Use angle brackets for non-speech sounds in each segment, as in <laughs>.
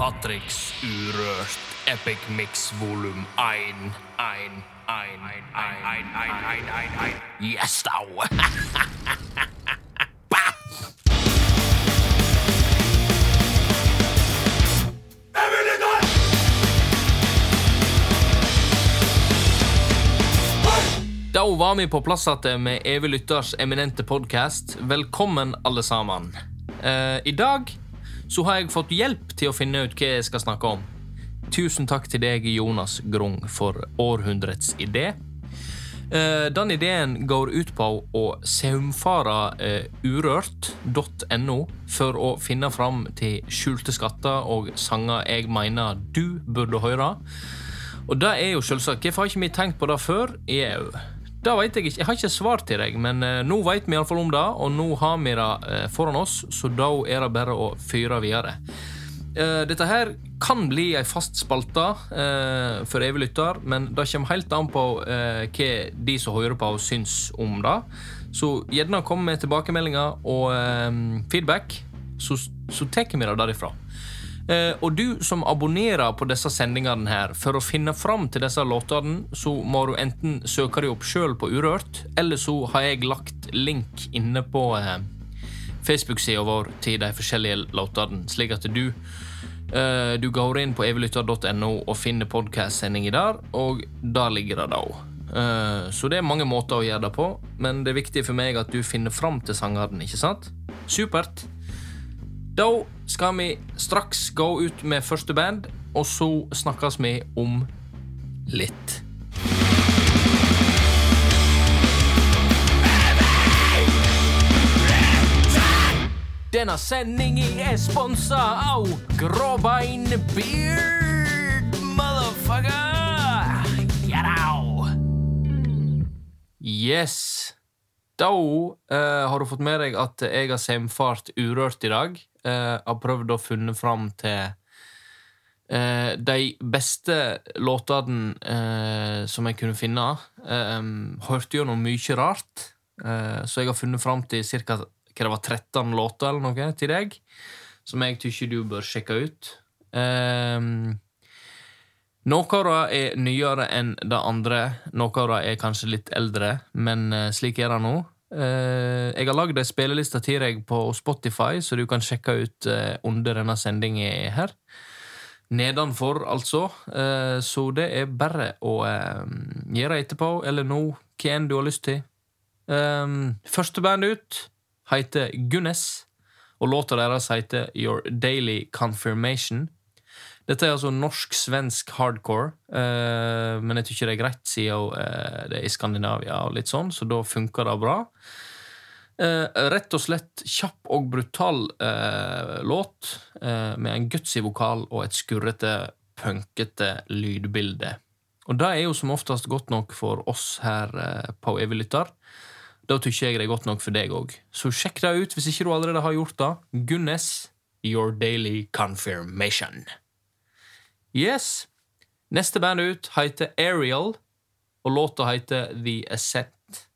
Patricks Urørt Epic Mix volum 1. 1, 1, 1, 1, 1, 1, 1. 1. Yes, <laughs> da! Da var vi på plass igjen med Evig lytters eminente podkast. Velkommen, alle sammen. Uh, I dag så har jeg fått hjelp til å finne ut hva jeg skal snakke om. Tusen takk til deg, Jonas Grung, for århundrets idé. Eh, den ideen går ut på å saumfare eh, urørt.no for å finne fram til skjulte skatter og sanger jeg mener du burde høre. Og det er jo selvsagt Hvorfor har ikke vi tenkt på det før? Jau. Det vet jeg ikke. Jeg har ikke svar til deg, men eh, nå vet vi iallfall om det, og nå har vi det eh, foran oss, så da er det bare å fyre videre. Eh, dette her kan bli ei fast spalte for evig lytter, men det kommer helt an på hva de som hører på, syns om det. Så gjerne kom med tilbakemeldinger og feedback, så, så tar vi det derifra. Eh, og du som abonnerer på disse sendingene her, for å finne fram til disse låtene, så må du enten søke deg opp sjøl på Urørt, eller så har jeg lagt link inne på eh, Facebook-sida vår til de forskjellige låtene, slik at du eh, du går inn på evilytter.no og finner podkast-sendinger der, og der ligger det da òg. Så det er mange måter å gjøre det på, men det er viktig for meg at du finner fram til sangene, ikke sant? Supert. Da skal vi straks gå ut med første band, og så snakkes vi om litt. Denne sendingen er sponsa av Gråbein Beard, motherfucker! Yes. Da eh, har du fått med deg at jeg har semfart urørt i dag. Eh, har prøvd å funne fram til eh, de beste låtene eh, som jeg kunne finne. Eh, hørte noe mye rart, eh, så jeg har funnet fram til ca. 13 låter eller noe til deg, som jeg tykker du bør sjekke ut. Um, noe av det er nyere enn det andre, noe av det er kanskje litt eldre, men uh, slik er det nå. Uh, jeg har lagd ei spilleliste til deg på Spotify, så du kan sjekke ut uh, under denne sendingen her. Nedenfor, altså. så det er bare å gjøre etterpå, eller nå, hva enn du har lyst til. Første band ut heter Gunnes, og låta deres heter Your Daily Confirmation. Dette er altså norsk-svensk hardcore, uh, men jeg tykker det er greit siden uh, det er i Skandinavia, og litt sånn, så da funker det bra. Uh, rett og slett kjapp og brutal eh, låt, eh, med en gutsy vokal og et skurrete, punkete lydbilde. Og det er jo som oftest godt nok for oss her eh, på Evig lytter. Da tykker jeg det er godt nok for deg òg. Så sjekk det ut hvis ikke du allerede har gjort det. Gunnes, Your Daily Confirmation. Yes. Neste band ut heter Ariel, og låta heter The Ascent.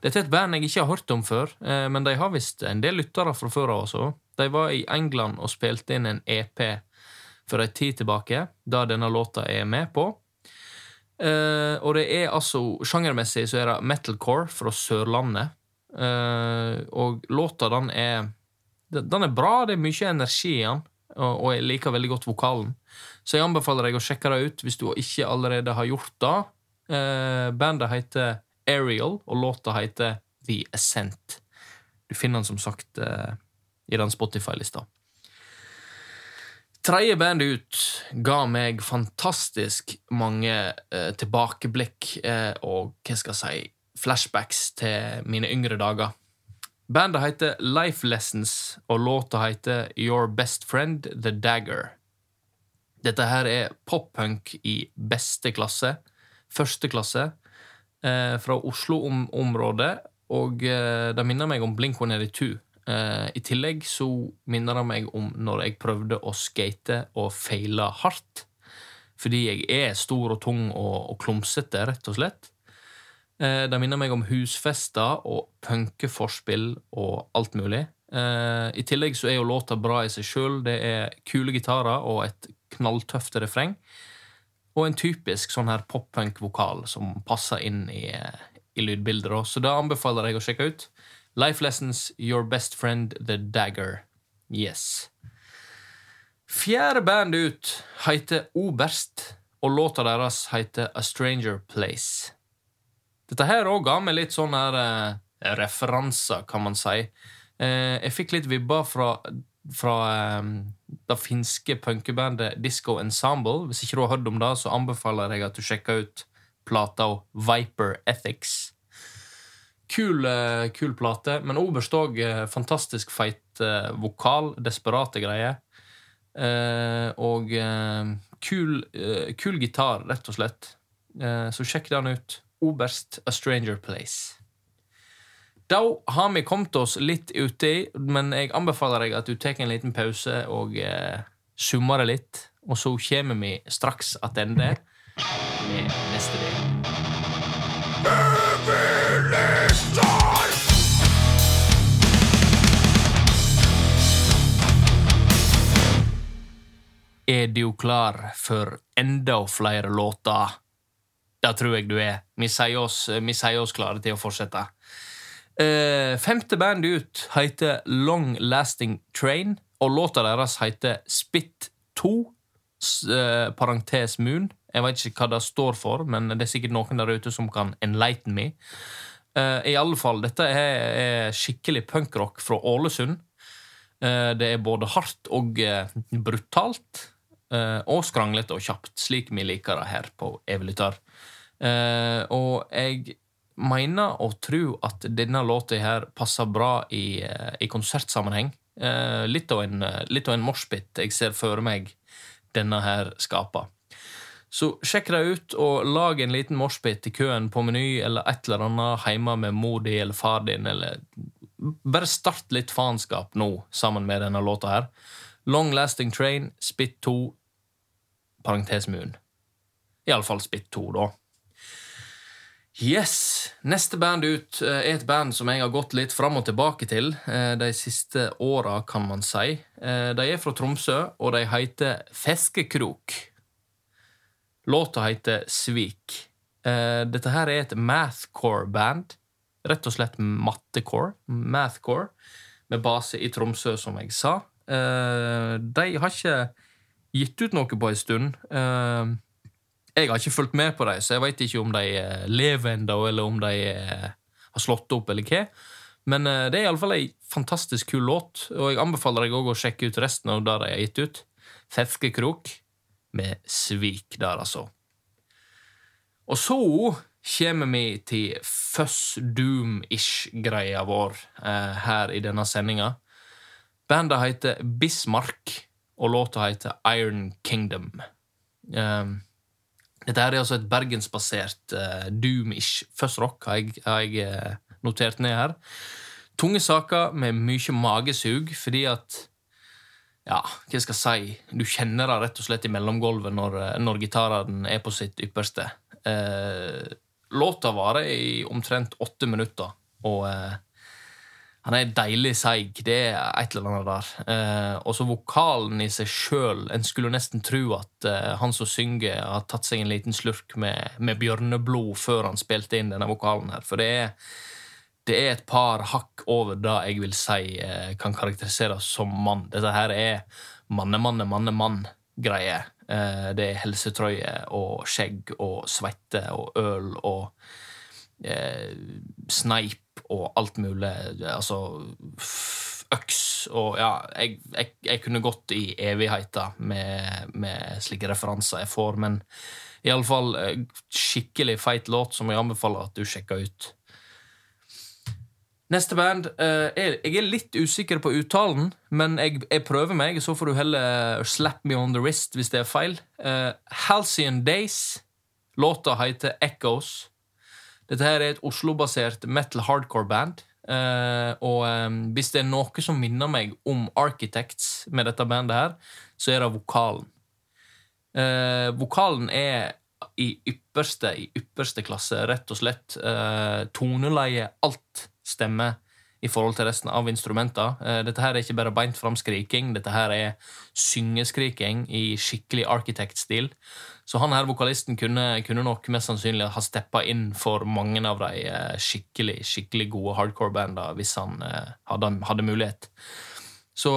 Dette er et band jeg ikke har hørt om før, eh, men de har visst en del lyttere fra før av også. De var i England og spilte inn en EP for ei tid tilbake, da denne låta er med på. Uh, og det er altså Sjangermessig så er det metalcore fra Sørlandet. Uh, og låta, den er Den er bra, det er mye energi i den, og, jeg liker veldig godt vokalen. Så jeg anbefaler deg å sjekke det ut hvis du ikke allerede har gjort det. Uh, bandet heter Ariel, og låta heter The Ascent. Du finner den som sagt i den Spotify-lista. Tredje band ut ga meg fantastisk mange eh, tilbakeblikk eh, og hva skal jeg si flashbacks til mine yngre dager. Bandet heter Life Lessons, og låta heter Your Best Friend The Dagger. Dette her er pop-punk i beste klasse. Første klasse. Eh, fra Oslo-området, og eh, det minner meg om Blink-182. Eh, I tillegg så minner det meg om når jeg prøvde å skate og feila hardt. Fordi jeg er stor og tung og, og klumsete, rett og slett. Uh, det minner meg om husfester og punkeforspill og alt mulig. Eh, I tillegg så er jo låta bra i seg sjøl. Det er kule gitarer og et knalltøft refreng. Og en typisk sånn her pop-punk-vokal som passer inn i, i lydbildet. da. Så det anbefaler jeg å sjekke ut. Life Lessons, Your Best Friend, The Dagger. Yes. Fjerde band ut heter Oberst, og låta deres heter A Stranger Place. Dette her òg ga meg litt sånne her, eh, referanser, kan man si. Eh, jeg fikk litt vibber fra, fra eh, det finske punkebandet Disco Ensemble. Hvis ikke du har hørt om det, så anbefaler jeg at du sjekker ut plata Viper Ethics. Kul, eh, kul plate, men òg eh, fantastisk feit eh, vokal. Desperate greier. Og kul, kul gitar, rett og slett. så sjekk den ut. Oberst A Stranger Place. Da har vi kommet oss litt uti, men jeg anbefaler deg at du tar en liten pause og eh, summer litt. Og så kommer vi straks tilbake med neste del. Er du klar for enda flere låter? Det tror jeg du er. Vi sier oss, vi sier oss klare til å fortsette. Uh, femte band ut heter Long Lasting Train, og låta deres heter Spit 2, s- eh, parentes Moon. Jeg vet ikke hva det står for, men det er sikkert noen der ute som kan enlighten me. Uh, I alle fall, dette er, er skikkelig punkrock fra Ålesund. Det er både hardt og brutalt. Eh, og skranglete og kjapt, slik vi liker det her på Evelyttar. Eh, og jeg mener og tror at denne låta her passer bra i, eh, i konsertsammenheng. Litt av en, litt en moshpit jeg ser for meg denne her skaper. Så sjekk det ut, og lag en liten moshpit i køen på Meny eller et eller annet hjemme med mor di eller far din, eller bare start litt faenskap nå sammen med denne låta her. Long Lasting Train, Spit 2, parentes Moon. Iallfall Spit 2, da. Yes! Neste band ut eh, er et band som jeg har gått litt fram og tilbake til eh, de siste åra, kan man si. Eh, De er fra Tromsø, og de heter Feskekrok. Låta heter Svik. Dette her er et mathcore-band. Rett og slett mattecore. Mathcore. Med base i Tromsø, som jeg sa. Eh, De har ikke gitt ut noe på en stund. Eh, jeg har ikke fulgt med på dem, så jeg vet ikke om de eh, lever ennå, eller om de har slått opp, eller hva. Men det er iallfall ei fantastisk kul låt, og jeg anbefaler deg òg å sjekke ut resten av det de har gitt ut. Feskekrok med Svik der, altså. Og så kommer vi til Fuss Doom-ish-greia vår eh, her i denne sendinga. Bandet heter Bismarck, og låta heter Iron Kingdom. Um, dette her er altså et bergensbasert uh, doom-ish fuzzrock, har jeg, har jeg eh, notert ned her. Tunge saker med mye magesug, fordi at Ja, hva skal jeg si? Du kjenner det rett og slett i mellomgulvet når, eh, når gitaren er på sitt ypperste. Uh, låta varer i omtrent åtte minutter, og eh, han er deilig seig. Det er et eller annet der. Eh, og så vokalen i seg sjøl. En skulle nesten tro at eh, han som synger, har tatt seg en liten slurk med, med bjørneblod før han spilte inn denne vokalen her. For det er, det er et par hakk over det jeg vil si eh, kan karakteriseres som mann. Dette her er manne, manne, manne, mann-greie. Eh, det er helsetrøye og skjegg og svette og øl og eh, sneip og alt mulig. Altså øks og Ja, jeg, jeg, jeg kunne gått i evigheter med, med slike referanser jeg får, men iallfall eh, skikkelig feit låt som jeg anbefaler at du sjekker ut. Neste band eh, Jeg er litt usikker på uttalen, men jeg, jeg prøver meg, så får du heller slap me on the wrist hvis det er feil. Eh, Halcyon Days. Låta heter Echoes. Dette her er et Oslo-basert metal hardcore-band. Uh, og um, hvis det er noe som minner meg om Architects med dette bandet her, så er det vokalen. Uh, vokalen er i ypperste, i ypperste klasse, rett og slett. Uh, toneleie, alt stemmer i forhold til resten av instrumenter. Uh, dette her er ikke bare beint fram skriking, dette her er syngeskriking i skikkelig architect-stil. Så han her vokalisten kunne, kunne nok mest sannsynlig ha steppa inn for mange av de eh, skikkelig, skikkelig gode hardcore-banda hvis han eh, hadde, hadde mulighet. Så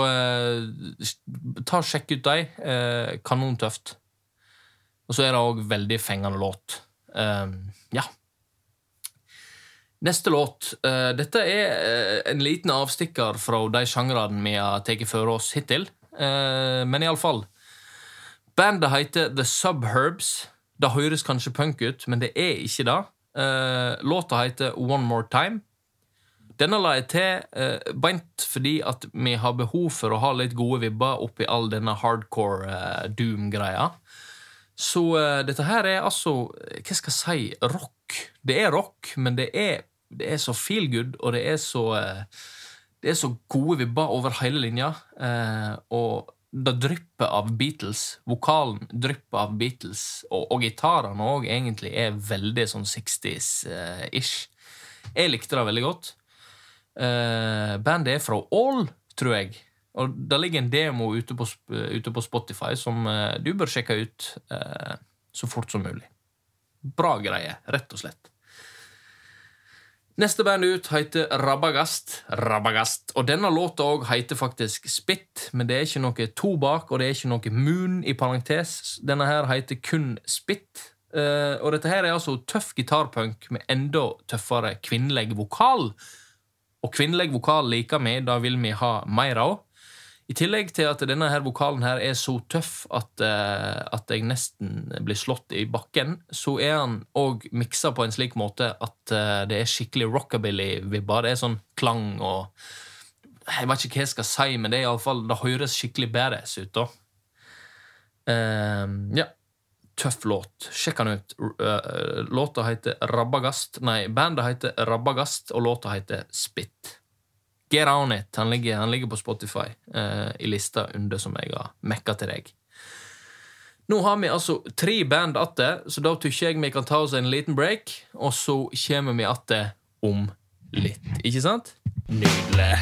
ta og sjekk ut de. Kanontøft. Og så er det òg veldig fengende låt. ja. Neste låt. Uh, dette er en liten avstikker fra de sjangrene vi har tatt for oss hittil. Men iallfall. Bandet heter The Subherbs. Det høres kanskje punk ut, men det er ikke det. låta heter One More Time. Denne la jeg til beint fordi at vi har behov for å ha litt gode vibber oppi all denne hardcore doom-greia. Så uh, dette her er altså Hva skal jeg si? Rock. Det er rock, men det er, det er så feel good, og det er så uh, Det er så gode vibber over hele linja. Uh, og det drypper av Beatles. Vokalen drypper av Beatles. Og, og gitarene òg egentlig er veldig sånn 60s-ish. Jeg likte det veldig godt. bandet er fra All, tror jeg. Og Det ligger en demo ute på, ute på Spotify som uh, du bør sjekke ut uh, så fort som mulig. Bra greie, rett og slett. Neste band ut heter Rabagast. Rabagast. Og denne låta òg heter faktisk Spitt, men det er ikke noe tobakk, og det er ikke noe Moon i parentes. Denne her heter kun Spitt. Uh, og dette her er altså tøff gitarpunk med enda tøffere kvinnelig vokal. Og kvinnelig vokal liker vi, da vil vi ha mer av. I tillegg til at denne her vokalen her er så tøff at, uh, at jeg nesten blir slått i bakken, så er han òg miksa på en slik måte at uh, det er skikkelig rockabilly-vibber. Det er sånn klang og Jeg vet ikke hva jeg skal si, men det, er i alle fall, det høres skikkelig badass ut, da. Uh, ja. Tøff låt. Sjekk den ut. låta heter Rabagast. Nei, bandet heter Rabagast, og låta heter Spit. Get on it. Han ligger, han ligger på Spotify uh, i lista under som jeg har mekka til deg. Nå har vi altså tre band atter, så da tykker jeg vi kan ta oss en liten break, og så kommer vi atter om litt. Ikke sant? Nydelig.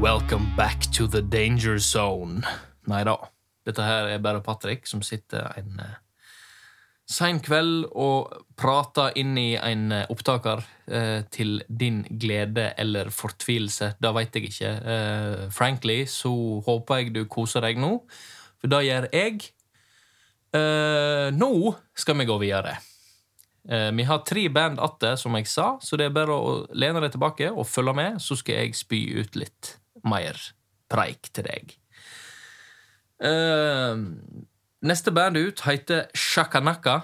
Welcome back to the danger zone. Nei da. Dette her er bare Patrick som sitter en uh, sein kveld og prater inn i en uh, opptaker uh, til din glede eller fortvilelse. Det veit jeg ikke. Frankly så håper jeg du koser deg nå, for det gjør jeg. nå skal vi gå videre. Vi har tre band atter, som jeg sa, så det er bare å lene deg tilbake og følge med, så skal jeg spy ut litt mer preik til deg. Uh, neste band ut heter Shakanaka.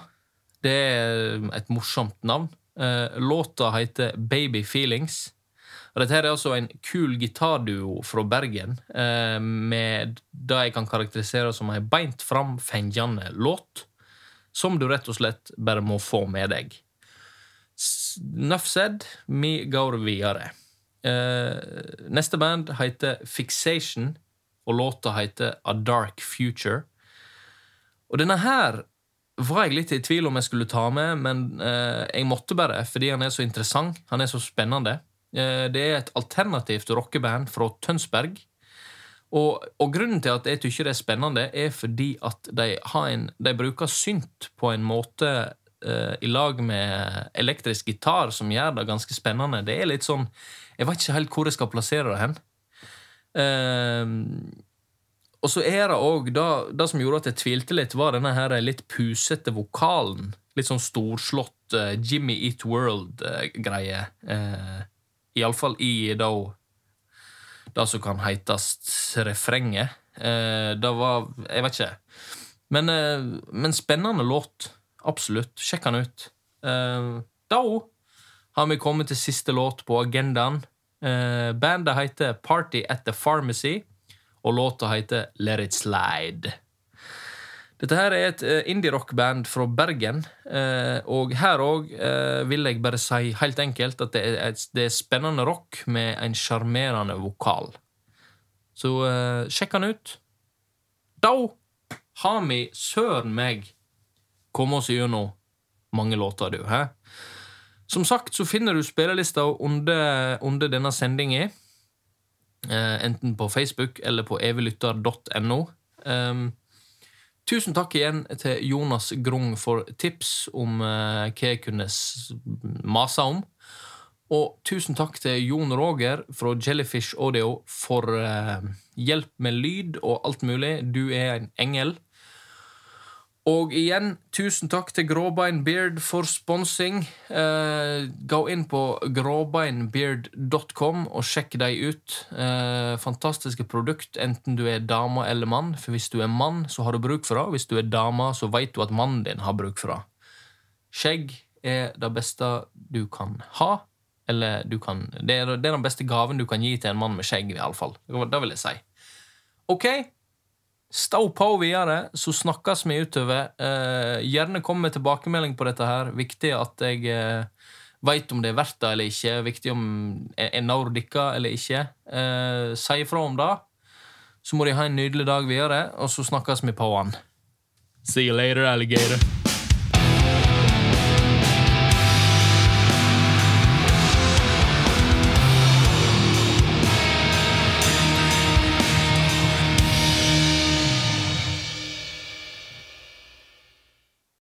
Det er et morsomt navn. Uh, låta heter Baby Feelings. Og dette er altså en kul gitarduo fra Bergen uh, med det jeg kan karakterisere som ei beint fram fengjende låt, som du rett og slett bare må få med deg. Nuff said, vi går videre. Uh, neste band heter Fixation, og låta heter A Dark Future. Og denne her var jeg litt i tvil om jeg skulle ta med, men uh, jeg måtte bare, fordi han er så interessant. Han er så spennende. Uh, det er et alternativt rockeband fra Tønsberg. Og, og, grunnen til at jeg syns det er spennende, er fordi at de, en, de bruker synt på en måte uh, i lag med elektrisk gitar som gjør det ganske spennende. Det er litt sånn jeg vet ikke helt hvor jeg skal plassere det hen. Uh, og så er det òg det, det, som gjorde at jeg tvilte litt, var denne her litt pusete vokalen. Litt sånn storslått uh, Jimmy Eat World-greie. Uh, Iallfall i da det som kan heites refrenget. Uh, det var Jeg vet ikke. Men, uh, men spennende låt. Absolutt. Sjekk den ut. Uh, da har vi kommet til siste låt på agendaen. Eh, bandet heter Party at the Pharmacy, og låta heter Let It Slide. Dette her er et uh, indie-rock-band fra Bergen, og her òg vil jeg bare si helt enkelt at det er, det er, spennende rock med en sjarmerende vokal. Så eh, sjekk han ut. Da har vi søren meg kommet oss gjennom mange låter, du. Hæ? Som sagt så finner du spillelista under, under denne sendinga. Eh, enten på Facebook eller på eviglytter.no. Um, tusen takk igjen til Jonas Grung for tips om eh, hva jeg kunne mase om. Og tusen takk til Jon Roger fra Jellyfish Audio for eh, hjelp med lyd og alt mulig. Du er en engel. Og igjen, tusen takk til Gråbein Beard for sponsing. Eh, gå inn på gråbeinbeard.com og sjekk dem ut. Eh, fantastiske produkt, enten du er dame eller mann. For hvis du er mann, så har du bruk for det. Hvis du er dame, så vet du at mannen din har bruk for det. Skjegg er det beste du kan ha. Eller du kan Det er, det er den beste gaven du kan gi til en mann med skjegg, iallfall. Det vil jeg si. OK? Stå på videre, så snakkes vi utover. Eh, gjerne kom med tilbakemelding på dette her. Viktig at jeg eh, veit om det er verdt det eller ikke. Viktig om jeg når dere eller ikke. Eh, si ifra om det. Så må de ha en nydelig dag videre, og så snakkes vi på han. See you later, alligator.